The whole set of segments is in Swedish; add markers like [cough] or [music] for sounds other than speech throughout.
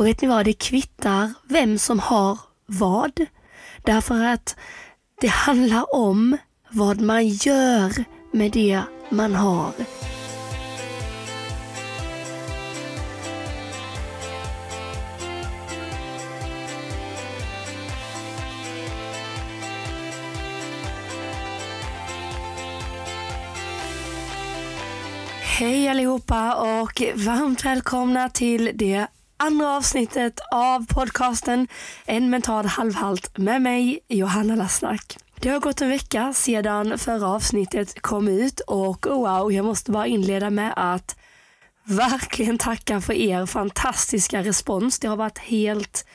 Och vet ni vad, det kvittar vem som har vad. Därför att det handlar om vad man gör med det man har. Hej allihopa och varmt välkomna till det andra avsnittet av podcasten En mental halvhalt med mig Johanna Lassnack. Det har gått en vecka sedan förra avsnittet kom ut och wow, jag måste bara inleda med att verkligen tacka för er fantastiska respons. Det har varit helt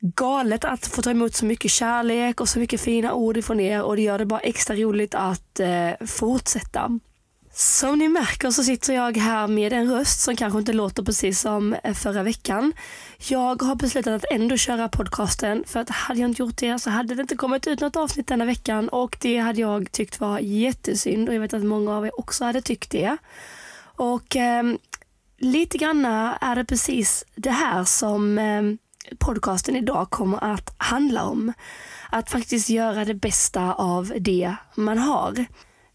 galet att få ta emot så mycket kärlek och så mycket fina ord ifrån er och det gör det bara extra roligt att eh, fortsätta. Som ni märker så sitter jag här med en röst som kanske inte låter precis som eh, förra veckan. Jag har beslutat att ändå köra podcasten för att hade jag inte gjort det så hade det inte kommit ut något avsnitt denna veckan och det hade jag tyckt var jättesynd och jag vet att många av er också hade tyckt det. Och eh, lite granna är det precis det här som eh, podcasten idag kommer att handla om. Att faktiskt göra det bästa av det man har.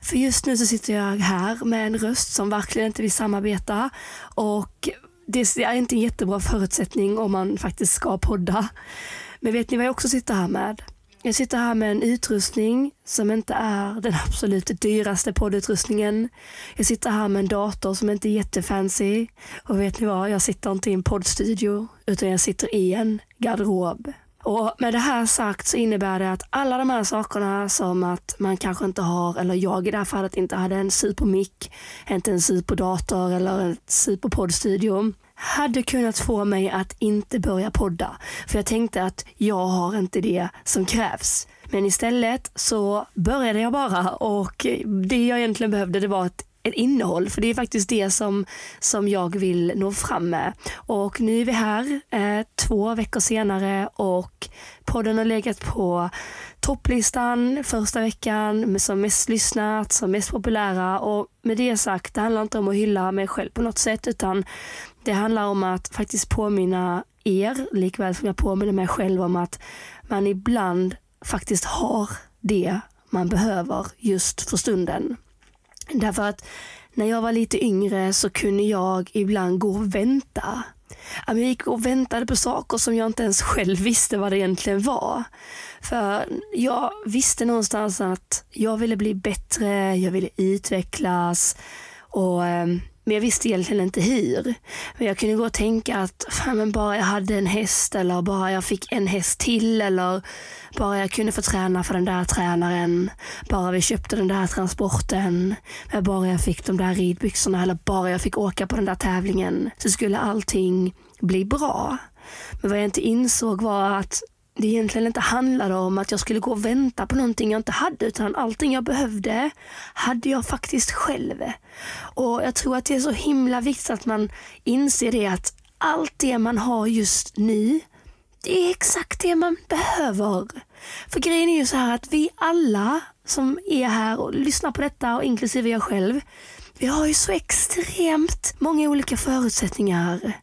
För just nu så sitter jag här med en röst som verkligen inte vill samarbeta och det är inte en jättebra förutsättning om man faktiskt ska podda. Men vet ni vad jag också sitter här med? Jag sitter här med en utrustning som inte är den absolut dyraste poddutrustningen. Jag sitter här med en dator som inte är jättefancy. Och vet ni vad? Jag sitter inte i en poddstudio utan jag sitter i en garderob. Och med det här sagt så innebär det att alla de här sakerna som att man kanske inte har, eller jag i det här fallet inte hade en supermick, inte en superdator eller en superpoddstudio hade kunnat få mig att inte börja podda. För jag tänkte att jag har inte det som krävs. Men istället så började jag bara och det jag egentligen behövde det var ett ett innehåll. För det är faktiskt det som, som jag vill nå fram med. Och nu är vi här eh, två veckor senare och podden har legat på topplistan första veckan som mest lyssnat, som mest populära och med det sagt, det handlar inte om att hylla mig själv på något sätt utan det handlar om att faktiskt påminna er, likväl som jag påminner mig själv om att man ibland faktiskt har det man behöver just för stunden. [laughs] Därför att när jag var lite yngre så kunde jag ibland gå och vänta. Jag gick och väntade på saker som jag inte ens själv visste vad det egentligen var. För jag visste någonstans att jag ville bli bättre, jag ville utvecklas och ehm, men jag visste egentligen inte hur. Men jag kunde gå och tänka att fan, men bara jag hade en häst eller bara jag fick en häst till eller bara jag kunde få träna för den där tränaren. Bara vi köpte den där transporten. Bara jag fick de där ridbyxorna eller bara jag fick åka på den där tävlingen så skulle allting bli bra. Men vad jag inte insåg var att det egentligen inte handlade om att jag skulle gå och vänta på någonting jag inte hade utan allting jag behövde hade jag faktiskt själv. Och Jag tror att det är så himla viktigt att man inser det att allt det man har just nu det är exakt det man behöver. För grejen är ju så här att vi alla som är här och lyssnar på detta och inklusive jag själv. Vi har ju så extremt många olika förutsättningar.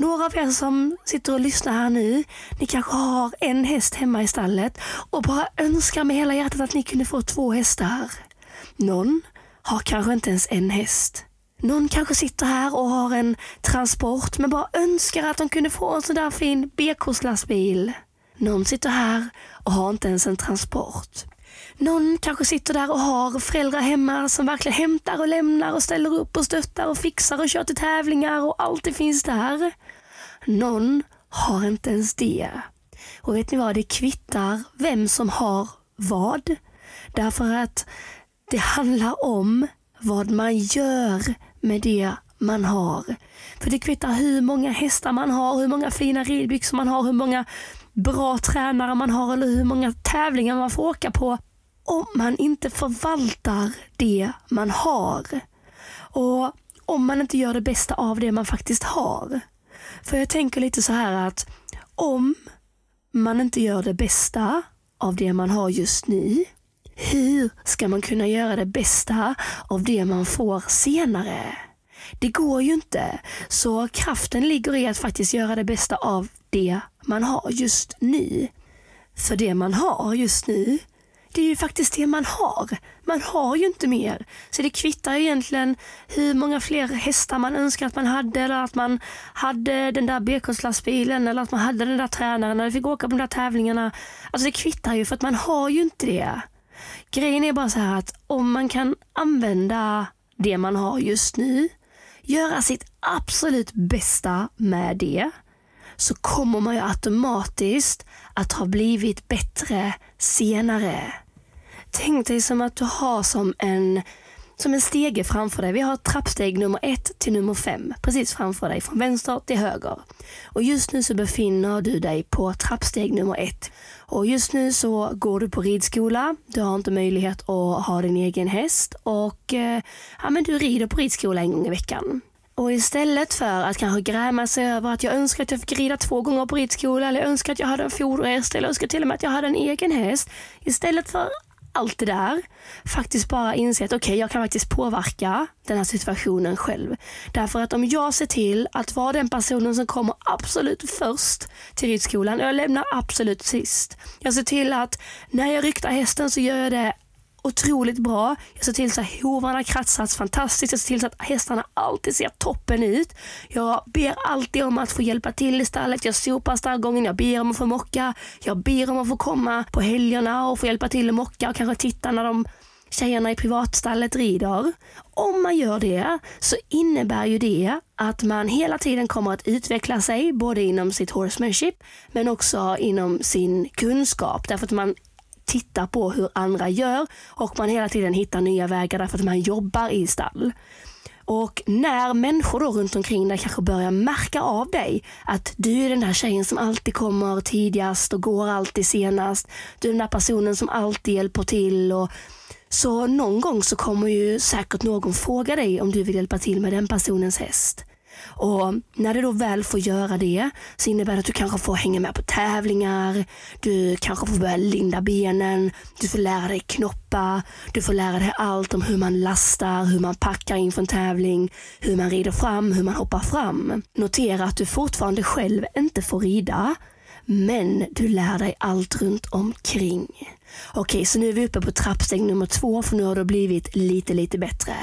Några av er som sitter och lyssnar här nu, ni kanske har en häst hemma i stallet och bara önskar med hela hjärtat att ni kunde få två hästar. Någon har kanske inte ens en häst. Någon kanske sitter här och har en transport men bara önskar att de kunde få en sån där fin BK-lastbil. Någon sitter här och har inte ens en transport. Någon kanske sitter där och har föräldrar hemma som verkligen hämtar och lämnar och ställer upp och stöttar och fixar och kör till tävlingar och allt det finns där. Någon har inte ens det. Och vet ni vad, det kvittar vem som har vad. Därför att det handlar om vad man gör med det man har. För det kvittar hur många hästar man har, hur många fina ridbyxor man har, hur många bra tränare man har eller hur många tävlingar man får åka på om man inte förvaltar det man har. Och om man inte gör det bästa av det man faktiskt har. För jag tänker lite så här att om man inte gör det bästa av det man har just nu, hur ska man kunna göra det bästa av det man får senare? det går ju inte. Så kraften ligger i att faktiskt göra det bästa av det man har just nu. För det man har just nu, det är ju faktiskt det man har. Man har ju inte mer. Så det kvittar egentligen hur många fler hästar man önskar att man hade eller att man hade den där BK-lastbilen eller att man hade den där tränaren eller fick åka på de där tävlingarna. Alltså det kvittar ju för att man har ju inte det. Grejen är bara så här att om man kan använda det man har just nu, göra sitt absolut bästa med det, så kommer man ju automatiskt att ha blivit bättre senare. Tänk dig som att du har som en, som en stege framför dig. Vi har trappsteg nummer ett till nummer fem precis framför dig från vänster till höger. Och just nu så befinner du dig på trappsteg nummer ett. Och just nu så går du på ridskola. Du har inte möjlighet att ha din egen häst och eh, ja, men du rider på ridskola en gång i veckan. Och istället för att kanske gräma sig över att jag önskar att jag fick rida två gånger på ridskola eller jag önskar att jag hade en foderhäst eller jag önskar till och med att jag hade en egen häst. Istället för allt det där, faktiskt bara inse att okej, okay, jag kan faktiskt påverka den här situationen själv. Därför att om jag ser till att vara den personen som kommer absolut först till ridskolan och jag lämnar absolut sist. Jag ser till att när jag ryktar hästen så gör jag det otroligt bra. Jag ser till så att hovarna kratsats fantastiskt. Jag ser till så att hästarna alltid ser toppen ut. Jag ber alltid om att få hjälpa till i stallet. Jag sopar stallgången, jag ber om att få mocka. Jag ber om att få komma på helgerna och få hjälpa till att mocka och kanske titta när de tjejerna i privatstallet rider. Om man gör det så innebär ju det att man hela tiden kommer att utveckla sig både inom sitt horsemanship men också inom sin kunskap därför att man tittar på hur andra gör och man hela tiden hittar nya vägar därför att man jobbar i stall. Och när människor då runt omkring dig kanske börjar märka av dig att du är den där tjejen som alltid kommer tidigast och går alltid senast. Du är den där personen som alltid hjälper till. Och så någon gång så kommer ju säkert någon fråga dig om du vill hjälpa till med den personens häst. Och när du då väl får göra det så innebär det att du kanske får hänga med på tävlingar, du kanske får börja linda benen, du får lära dig knoppa, du får lära dig allt om hur man lastar, hur man packar inför en tävling, hur man rider fram, hur man hoppar fram. Notera att du fortfarande själv inte får rida, men du lär dig allt runt omkring. Okej, så nu är vi uppe på trappsteg nummer två för nu har det blivit lite, lite bättre.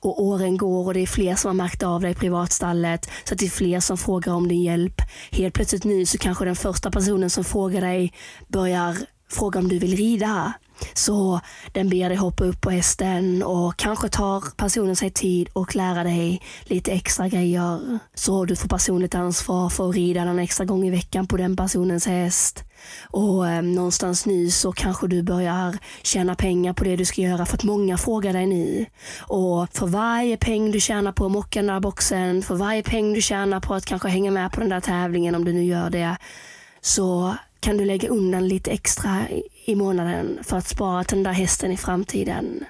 Och åren går och det är fler som har märkt av dig i privatstallet så att det är fler som frågar om din hjälp. Helt plötsligt nu så kanske den första personen som frågar dig börjar fråga om du vill rida. Så den ber dig hoppa upp på hästen och kanske tar personen sig tid och lära dig lite extra grejer. Så du får personligt ansvar för att rida en extra gång i veckan på den personens häst. Och eh, någonstans nu så kanske du börjar tjäna pengar på det du ska göra för att många frågar dig nu. Och för varje peng du tjänar på att mocka den där boxen, för varje peng du tjänar på att kanske hänga med på den där tävlingen om du nu gör det, så kan du lägga undan lite extra i månaden för att spara till den där hästen i framtiden.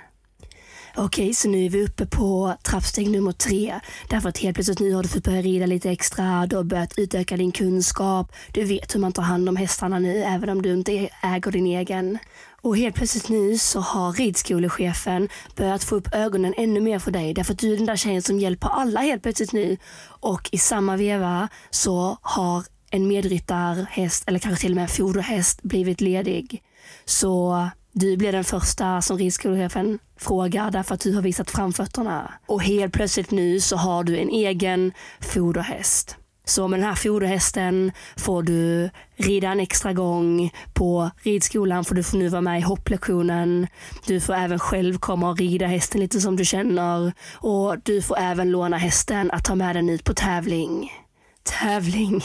Okej, så nu är vi uppe på trappsteg nummer tre. Därför att helt plötsligt nu har du fått börja rida lite extra, du har börjat utöka din kunskap, du vet hur man tar hand om hästarna nu även om du inte äger din egen. Och helt plötsligt nu så har ridskolechefen börjat få upp ögonen ännu mer för dig därför att du är den där tjejen som hjälper alla helt plötsligt nu. Och i samma veva så har en medryttarhäst eller kanske till och med en foderhäst blivit ledig. Så du blir den första som ridskolechefen frågar därför att du har visat framfötterna. Och helt plötsligt nu så har du en egen foderhäst. Så med den här foderhästen får du rida en extra gång på ridskolan för du får nu vara med i hopplektionen. Du får även själv komma och rida hästen lite som du känner. Och du får även låna hästen att ta med den ut på tävling. Tävling.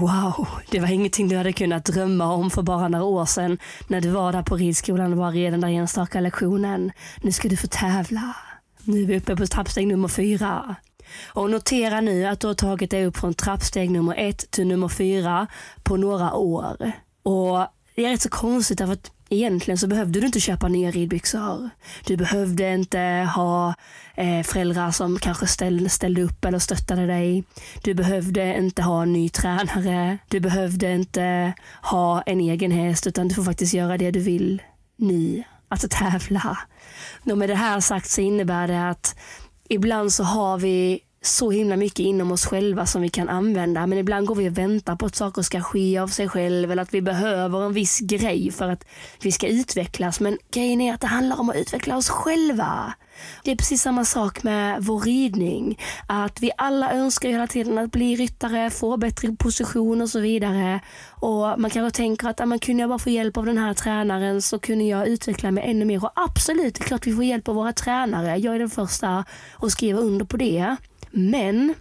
Wow, det var ingenting du hade kunnat drömma om för bara några år sedan när du var där på ridskolan och var redan där enstaka lektionen. Nu ska du få tävla. Nu är vi uppe på trappsteg nummer fyra. Och notera nu att du har tagit dig upp från trappsteg nummer ett till nummer fyra på några år. Och det är rätt så konstigt därför att Egentligen så behövde du inte köpa nya ridbyxor. Du behövde inte ha eh, föräldrar som kanske ställ, ställde upp eller stöttade dig. Du behövde inte ha en ny tränare. Du behövde inte ha en egen häst utan du får faktiskt göra det du vill nu. Alltså tävla. Och med det här sagt så innebär det att ibland så har vi så himla mycket inom oss själva som vi kan använda. Men ibland går vi och väntar på att saker ska ske av sig själv eller att vi behöver en viss grej för att vi ska utvecklas. Men grejen är att det handlar om att utveckla oss själva. Det är precis samma sak med vår ridning. Att vi alla önskar hela tiden att bli ryttare, få bättre position och så vidare. Och Man kanske tänker att man kunde jag bara få hjälp av den här tränaren så kunde jag utveckla mig ännu mer. Och absolut, det är klart vi får hjälp av våra tränare. Jag är den första att skriva under på det. Men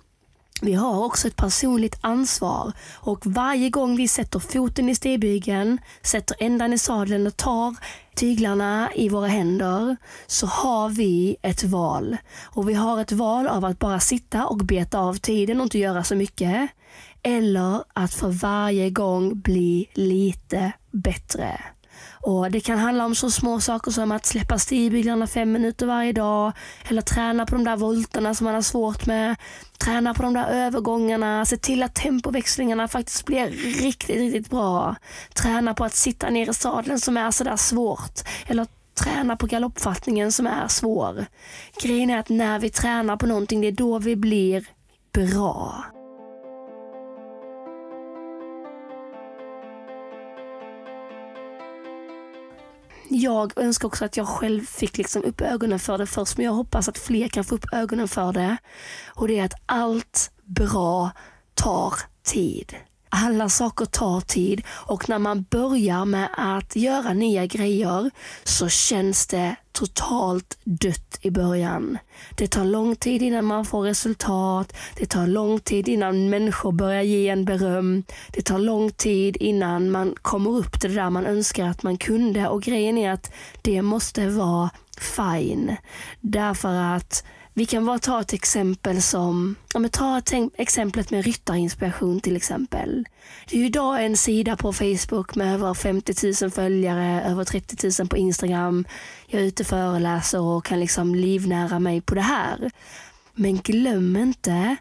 vi har också ett personligt ansvar och varje gång vi sätter foten i stigbygeln, sätter ändan i sadeln och tar tyglarna i våra händer så har vi ett val. Och vi har ett val av att bara sitta och beta av tiden och inte göra så mycket. Eller att för varje gång bli lite bättre. Och Det kan handla om så små saker som att släppa stigbyglarna fem minuter varje dag eller träna på de där volterna som man har svårt med. Träna på de där övergångarna, se till att tempoväxlingarna faktiskt blir riktigt, riktigt bra. Träna på att sitta ner i sadeln som är sådär svårt. Eller träna på galoppfattningen som är svår. Grejen är att när vi tränar på någonting, det är då vi blir bra. Jag önskar också att jag själv fick liksom upp ögonen för det först, men jag hoppas att fler kan få upp ögonen för det. Och det är att allt bra tar tid. Alla saker tar tid och när man börjar med att göra nya grejer så känns det totalt dött i början. Det tar lång tid innan man får resultat. Det tar lång tid innan människor börjar ge en beröm. Det tar lång tid innan man kommer upp till det där man önskar att man kunde och grejen är att det måste vara fine. Därför att vi kan bara ta ett exempel som, ja men ta exemplet med ryttarinspiration till exempel. Det är ju idag en sida på Facebook med över 50 000 följare, över 30 000 på Instagram. Jag är ute och föreläser och kan liksom livnära mig på det här. Men glöm inte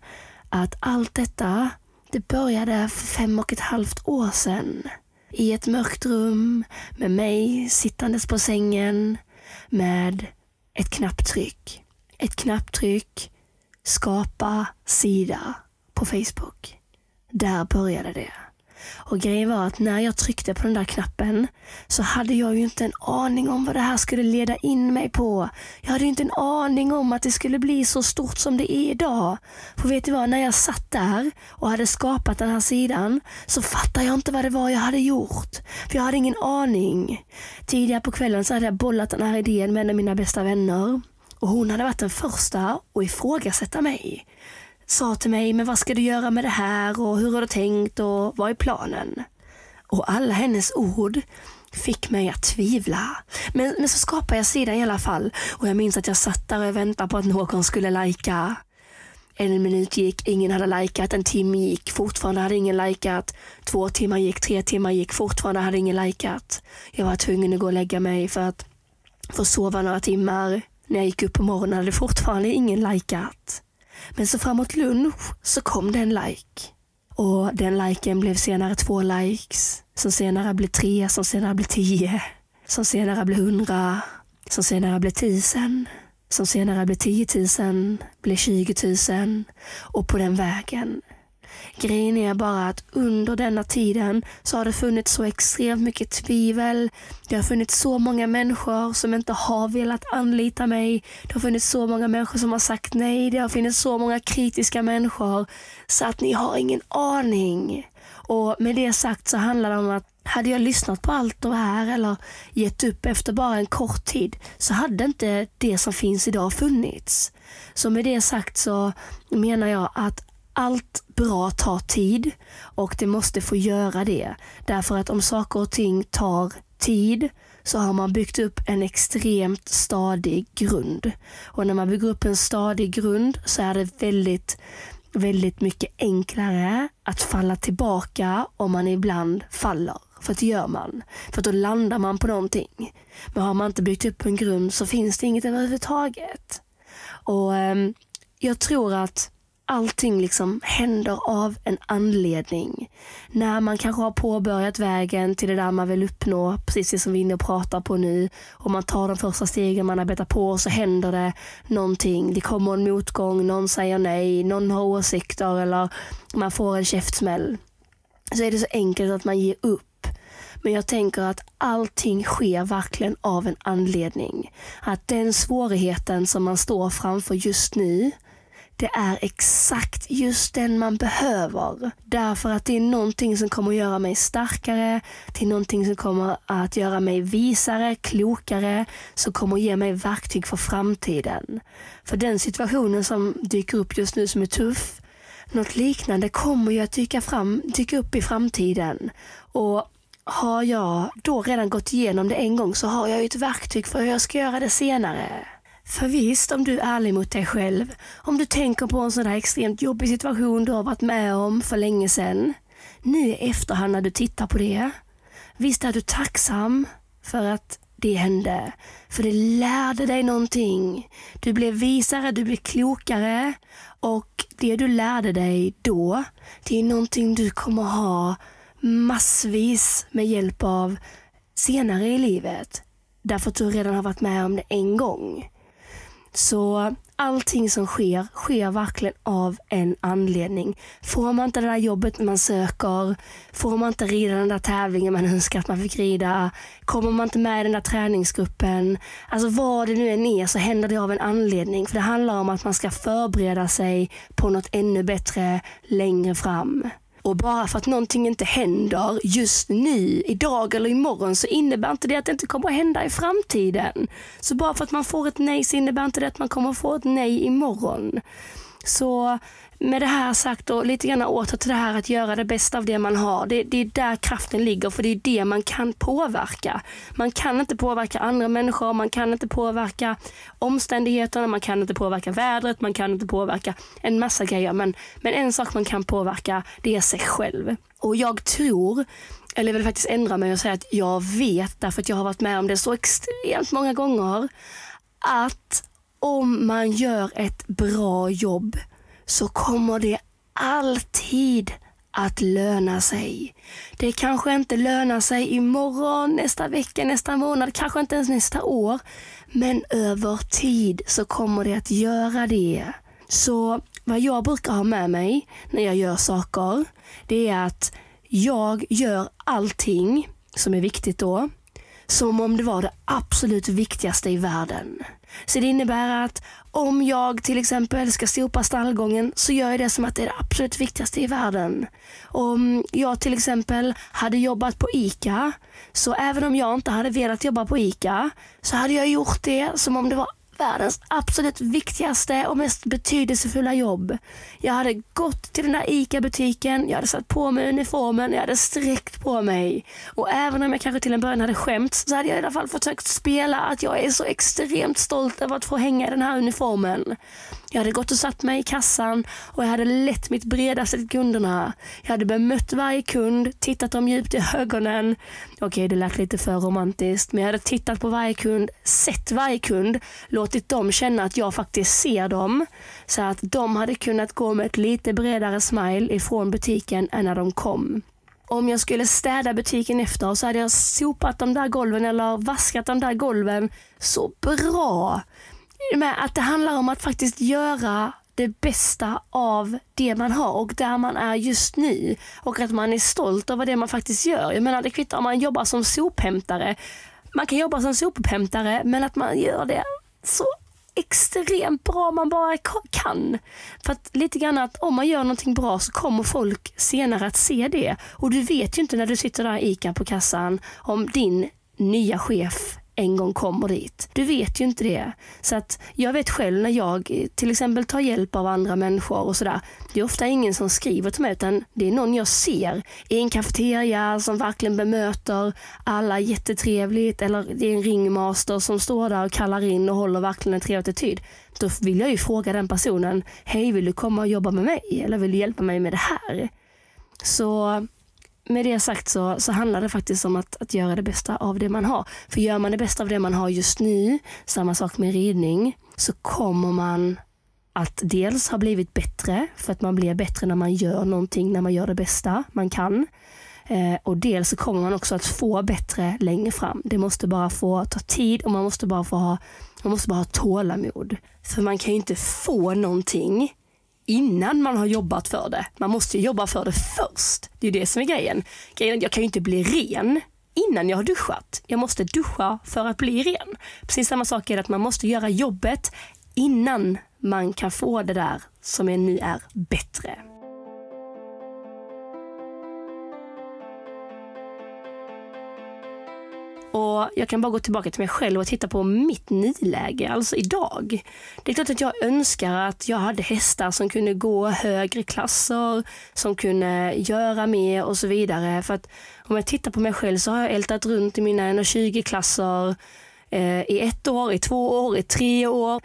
att allt detta, det började för fem och ett halvt år sedan. I ett mörkt rum med mig sittandes på sängen med ett knapptryck ett knapptryck, skapa sida på Facebook. Där började det. Och grejen var att när jag tryckte på den där knappen så hade jag ju inte en aning om vad det här skulle leda in mig på. Jag hade ju inte en aning om att det skulle bli så stort som det är idag. För vet du vad, när jag satt där och hade skapat den här sidan så fattade jag inte vad det var jag hade gjort. För jag hade ingen aning. Tidigare på kvällen så hade jag bollat den här idén med en av mina bästa vänner. Och hon hade varit den första att ifrågasätta mig. Sa till mig, men vad ska du göra med det här och hur har du tänkt och vad är planen? Och alla hennes ord fick mig att tvivla. Men, men så skapade jag sidan i alla fall och jag minns att jag satt där och väntade på att någon skulle lajka. En minut gick, ingen hade likat. En timme gick, fortfarande hade ingen likat. Två timmar gick, tre timmar gick, fortfarande hade ingen likat. Jag var tvungen att gå och lägga mig för att få sova några timmar. När jag gick upp på morgonen hade fortfarande ingen likat. Men så framåt lunch så kom det en like. Och den liken blev senare två likes, som senare blev tre, som senare blev tio, som senare blev hundra, som senare blev tusen, som senare blev tiotusen, blev tjugotusen och på den vägen Grejen är bara att under denna tiden så har det funnits så extremt mycket tvivel. Det har funnits så många människor som inte har velat anlita mig. Det har funnits så många människor som har sagt nej. Det har funnits så många kritiska människor så att ni har ingen aning. Och Med det sagt så handlar det om att hade jag lyssnat på allt det här eller gett upp efter bara en kort tid så hade inte det som finns idag funnits. Så med det sagt så menar jag att allt bra tar tid och det måste få göra det. Därför att om saker och ting tar tid så har man byggt upp en extremt stadig grund. Och när man bygger upp en stadig grund så är det väldigt, väldigt mycket enklare att falla tillbaka om man ibland faller. För det gör man. För då landar man på någonting. Men har man inte byggt upp en grund så finns det inget överhuvudtaget. Och eh, Jag tror att allting liksom händer av en anledning. När man kanske har påbörjat vägen till det där man vill uppnå, precis det som vi är inne och pratar på nu. Och man tar de första stegen, man arbetar på så händer det någonting. Det kommer en motgång, någon säger nej, någon har åsikter eller man får en käftsmäll. Så är det så enkelt att man ger upp. Men jag tänker att allting sker verkligen av en anledning. Att den svårigheten som man står framför just nu, det är exakt just den man behöver. Därför att det är någonting som kommer att göra mig starkare, det är någonting som kommer att göra mig visare, klokare, som kommer att ge mig verktyg för framtiden. För den situationen som dyker upp just nu som är tuff, något liknande kommer ju att dyka, fram, dyka upp i framtiden. Och har jag då redan gått igenom det en gång så har jag ju ett verktyg för hur jag ska göra det senare. För visst, om du är ärlig mot dig själv, om du tänker på en sån här extremt jobbig situation du har varit med om för länge sedan, nu i efterhand när du tittar på det, visst är du tacksam för att det hände. För det lärde dig någonting. Du blev visare, du blev klokare och det du lärde dig då, det är någonting du kommer ha massvis med hjälp av senare i livet. Därför att du redan har varit med om det en gång. Så allting som sker, sker verkligen av en anledning. Får man inte det där jobbet man söker, får man inte rida den där tävlingen man önskar att man fick rida, kommer man inte med i den där träningsgruppen, alltså vad det nu än är så händer det av en anledning. För det handlar om att man ska förbereda sig på något ännu bättre längre fram. Och bara för att någonting inte händer just nu, idag eller imorgon, så innebär inte det att det inte kommer att hända i framtiden. Så bara för att man får ett nej så innebär inte det att man kommer att få ett nej imorgon. Så med det här sagt och lite grann åter till det här att göra det bästa av det man har. Det, det, är där kraften ligger för det är det man kan påverka. Man kan inte påverka andra människor, man kan inte påverka omständigheterna, man kan inte påverka vädret, man kan inte påverka en massa grejer. Men, men en sak man kan påverka det är sig själv. Och jag tror eller vill faktiskt ändra mig och säga att jag vet, därför att jag har varit med om det så extremt många gånger, att om man gör ett bra jobb så kommer det alltid att löna sig. Det kanske inte lönar sig imorgon, nästa vecka, nästa månad, kanske inte ens nästa år. Men över tid så kommer det att göra det. Så vad jag brukar ha med mig när jag gör saker, det är att jag gör allting som är viktigt då, som om det var det absolut viktigaste i världen. Så det innebär att om jag till exempel ska sopa stallgången så gör jag det som att det är det absolut viktigaste i världen. Om jag till exempel hade jobbat på ICA, så även om jag inte hade velat jobba på ICA, så hade jag gjort det som om det var världens absolut viktigaste och mest betydelsefulla jobb. Jag hade gått till den där ICA-butiken, jag hade satt på mig uniformen, jag hade sträckt på mig. Och även om jag kanske till en början hade skämts så hade jag i alla fall försökt spela att jag är så extremt stolt över att få hänga i den här uniformen. Jag hade gått och satt mig i kassan och jag hade lett mitt bredaste till kunderna. Jag hade bemött varje kund, tittat dem djupt i ögonen. Okej, okay, det lät lite för romantiskt, men jag hade tittat på varje kund, sett varje kund, låtit dem känna att jag faktiskt ser dem. Så att de hade kunnat gå med ett lite bredare smile ifrån butiken än när de kom. Om jag skulle städa butiken efter så hade jag sopat de där golven eller vaskat de där golven så bra med att det handlar om att faktiskt göra det bästa av det man har och där man är just nu. Och att man är stolt över det man faktiskt gör. Jag menar det kvittar om man jobbar som sophämtare. Man kan jobba som sophämtare men att man gör det så extremt bra man bara kan. För att lite grann att om man gör någonting bra så kommer folk senare att se det. Och du vet ju inte när du sitter där i ICA på kassan om din nya chef en gång kommer dit. Du vet ju inte det. Så att jag vet själv när jag eh, till exempel tar hjälp av andra människor och sådär. Det är ofta ingen som skriver till mig utan det är någon jag ser i en kafeteria som verkligen bemöter alla jättetrevligt eller det är en ringmaster som står där och kallar in och håller verkligen en trevlig attityd. Då vill jag ju fråga den personen, hej vill du komma och jobba med mig eller vill du hjälpa mig med det här? Så med det sagt så, så handlar det faktiskt om att, att göra det bästa av det man har. För gör man det bästa av det man har just nu, samma sak med ridning, så kommer man att dels ha blivit bättre, för att man blir bättre när man gör någonting, när man gör det bästa man kan. Eh, och dels så kommer man också att få bättre längre fram. Det måste bara få ta tid och man måste bara få ha, man måste bara ha tålamod. För man kan ju inte få någonting innan man har jobbat för det. Man måste jobba för det först. Det är det som är grejen. grejen är jag kan ju inte bli ren innan jag har duschat. Jag måste duscha för att bli ren. Precis samma sak är det att man måste göra jobbet innan man kan få det där som nu är bättre. Och Jag kan bara gå tillbaka till mig själv och titta på mitt nyläge, alltså idag. Det är klart att jag önskar att jag hade hästar som kunde gå högre klasser, som kunde göra mer och så vidare. För att om jag tittar på mig själv så har jag ältat runt i mina 120-klasser eh, i ett år, i två år, i tre år.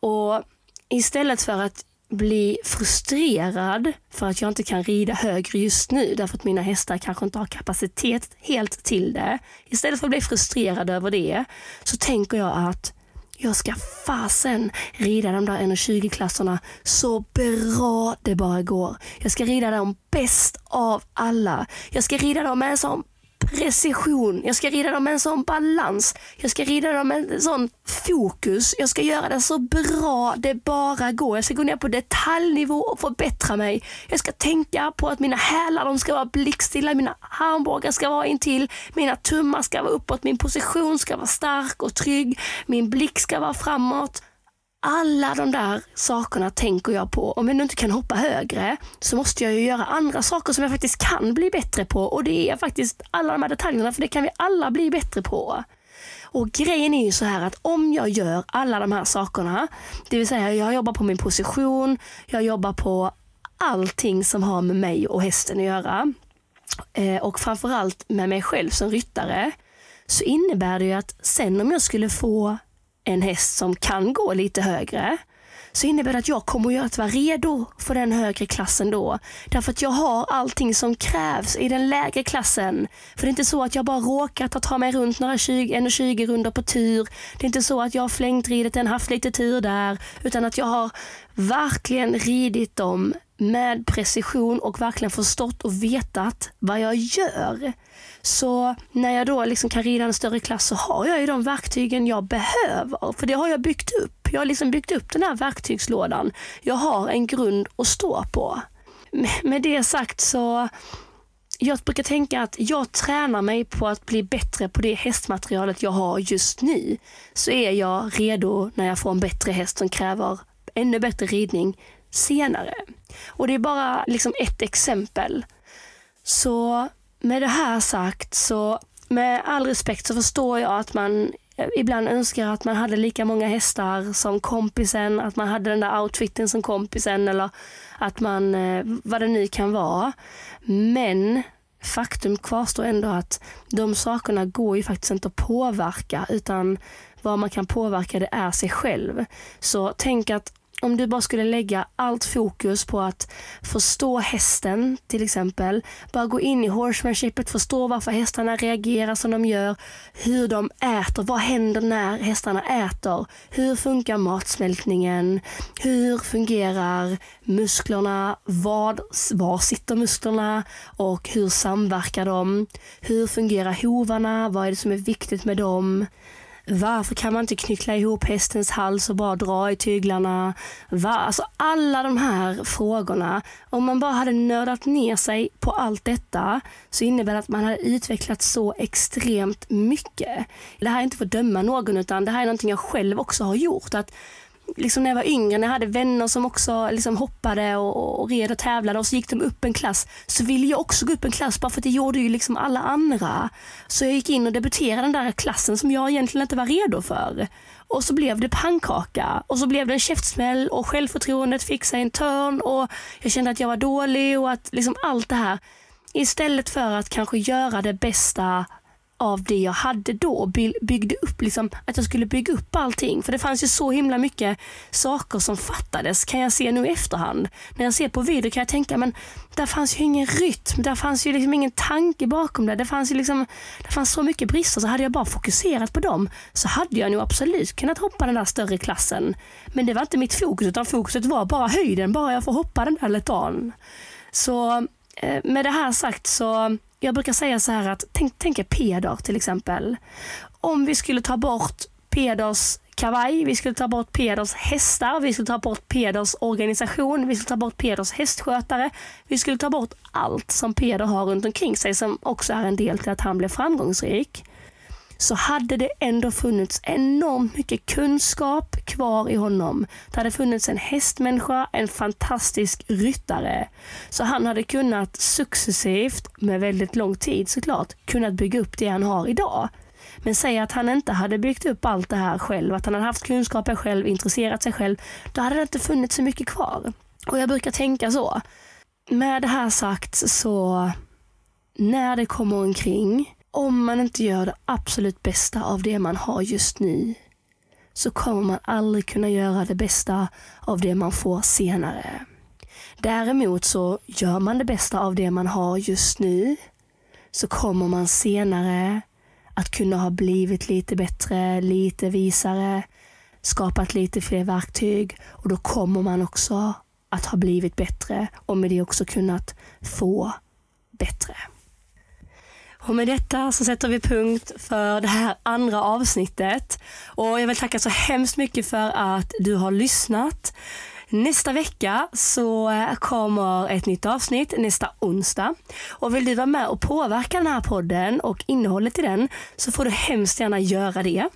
Och istället för att bli frustrerad för att jag inte kan rida högre just nu därför att mina hästar kanske inte har kapacitet helt till det. Istället för att bli frustrerad över det så tänker jag att jag ska fasen rida de där 1,20-klasserna så bra det bara går. Jag ska rida dem bäst av alla. Jag ska rida dem med en sån precision. Jag ska rida dem med en sån balans. Jag ska rida dem med en sån fokus. Jag ska göra det så bra det bara går. Jag ska gå ner på detaljnivå och förbättra mig. Jag ska tänka på att mina hälar de ska vara blickstilla, mina armbågar ska vara intill, mina tummar ska vara uppåt, min position ska vara stark och trygg, min blick ska vara framåt. Alla de där sakerna tänker jag på. Om jag nu inte kan hoppa högre så måste jag ju göra andra saker som jag faktiskt kan bli bättre på. Och det är faktiskt alla de här detaljerna, för det kan vi alla bli bättre på. Och grejen är ju så här att om jag gör alla de här sakerna, det vill säga jag jobbar på min position, jag jobbar på allting som har med mig och hästen att göra eh, och framförallt med mig själv som ryttare, så innebär det ju att sen om jag skulle få en häst som kan gå lite högre så innebär det att jag kommer att vara redo för den högre klassen då. Därför att jag har allting som krävs i den lägre klassen. För det är inte så att jag bara råkat att ta mig runt några 20, 20 runder på tur. Det är inte så att jag har flängt ridit en, haft lite tur där. Utan att jag har verkligen ridit dem med precision och verkligen förstått och vetat vad jag gör. Så när jag då liksom kan rida en större klass så har jag ju de verktygen jag behöver. För det har jag byggt upp. Jag har liksom byggt upp den här verktygslådan. Jag har en grund att stå på. Med det sagt så jag brukar tänka att jag tränar mig på att bli bättre på det hästmaterialet jag har just nu. Så är jag redo när jag får en bättre häst som kräver ännu bättre ridning senare. Och det är bara liksom ett exempel. Så med det här sagt så med all respekt så förstår jag att man eh, ibland önskar att man hade lika många hästar som kompisen, att man hade den där outfiten som kompisen eller att man, eh, vad det nu kan vara. Men faktum kvarstår ändå att de sakerna går ju faktiskt inte att påverka utan vad man kan påverka det är sig själv. Så tänk att om du bara skulle lägga allt fokus på att förstå hästen till exempel. Bara gå in i horsemanshipet, förstå varför hästarna reagerar som de gör. Hur de äter, vad händer när hästarna äter? Hur funkar matsmältningen? Hur fungerar musklerna? Vad, var sitter musklerna? Och hur samverkar de? Hur fungerar hovarna? Vad är det som är viktigt med dem? Varför kan man inte knyckla ihop hästens hals och bara dra i tyglarna? Va? Alltså alla de här frågorna, om man bara hade nördat ner sig på allt detta så innebär det att man hade utvecklat så extremt mycket. Det här är inte för att döma någon utan det här är någonting jag själv också har gjort. Att liksom när jag var yngre, när jag hade vänner som också liksom hoppade och, och red och tävlade och så gick de upp en klass, så ville jag också gå upp en klass bara för att det gjorde ju liksom alla andra. Så jag gick in och debuterade den där klassen som jag egentligen inte var redo för. Och så blev det pannkaka och så blev det en käftsmäll och självförtroendet fick sig en törn och jag kände att jag var dålig och att liksom allt det här. Istället för att kanske göra det bästa av det jag hade då. Byggde upp, liksom, att jag skulle bygga upp allting. För det fanns ju så himla mycket saker som fattades kan jag se nu i efterhand. När jag ser på video kan jag tänka, men där fanns ju ingen rytm, där fanns ju liksom ingen tanke bakom det. Det fanns, ju liksom, det fanns så mycket brister, så hade jag bara fokuserat på dem så hade jag nog absolut kunnat hoppa den där större klassen. Men det var inte mitt fokus, utan fokuset var bara höjden, bara jag får hoppa den där letan. Så Eh, med det här sagt så, jag brukar säga så här att tänk, tänk er Peder till exempel. Om vi skulle ta bort Peders kavaj, vi skulle ta bort Peders hästar, vi skulle ta bort Peders organisation, vi skulle ta bort Peders hästskötare. Vi skulle ta bort allt som Peder har runt omkring sig som också är en del till att han blev framgångsrik så hade det ändå funnits enormt mycket kunskap kvar i honom. Det hade funnits en hästmänniska, en fantastisk ryttare. Så han hade kunnat successivt, med väldigt lång tid såklart, kunnat bygga upp det han har idag. Men säg att han inte hade byggt upp allt det här själv, att han hade haft kunskapen själv, intresserat sig själv, då hade det inte funnits så mycket kvar. Och jag brukar tänka så. Med det här sagt så, när det kommer omkring om man inte gör det absolut bästa av det man har just nu så kommer man aldrig kunna göra det bästa av det man får senare. Däremot så gör man det bästa av det man har just nu så kommer man senare att kunna ha blivit lite bättre, lite visare, skapat lite fler verktyg och då kommer man också att ha blivit bättre och med det också kunnat få bättre. Och med detta så sätter vi punkt för det här andra avsnittet. Och jag vill tacka så hemskt mycket för att du har lyssnat. Nästa vecka så kommer ett nytt avsnitt nästa onsdag. Och vill du vara med och påverka den här podden och innehållet i den så får du hemskt gärna göra det.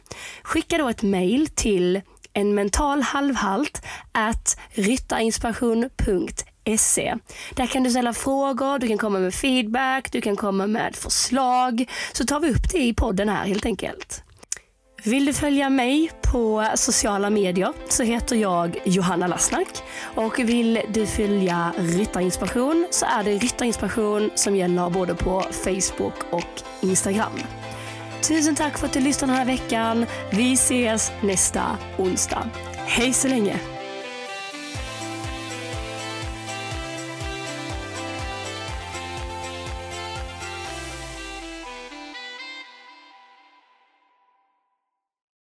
Skicka då ett mail till en mental halvhalt at ryttarinspiration.se Se. Där kan du ställa frågor, du kan komma med feedback, du kan komma med förslag. Så tar vi upp det i podden här helt enkelt. Vill du följa mig på sociala medier så heter jag Johanna Lassnack. Och vill du följa Ryttarinspiration så är det Ryttarinspiration som gäller både på Facebook och Instagram. Tusen tack för att du lyssnade den här veckan. Vi ses nästa onsdag. Hej så länge!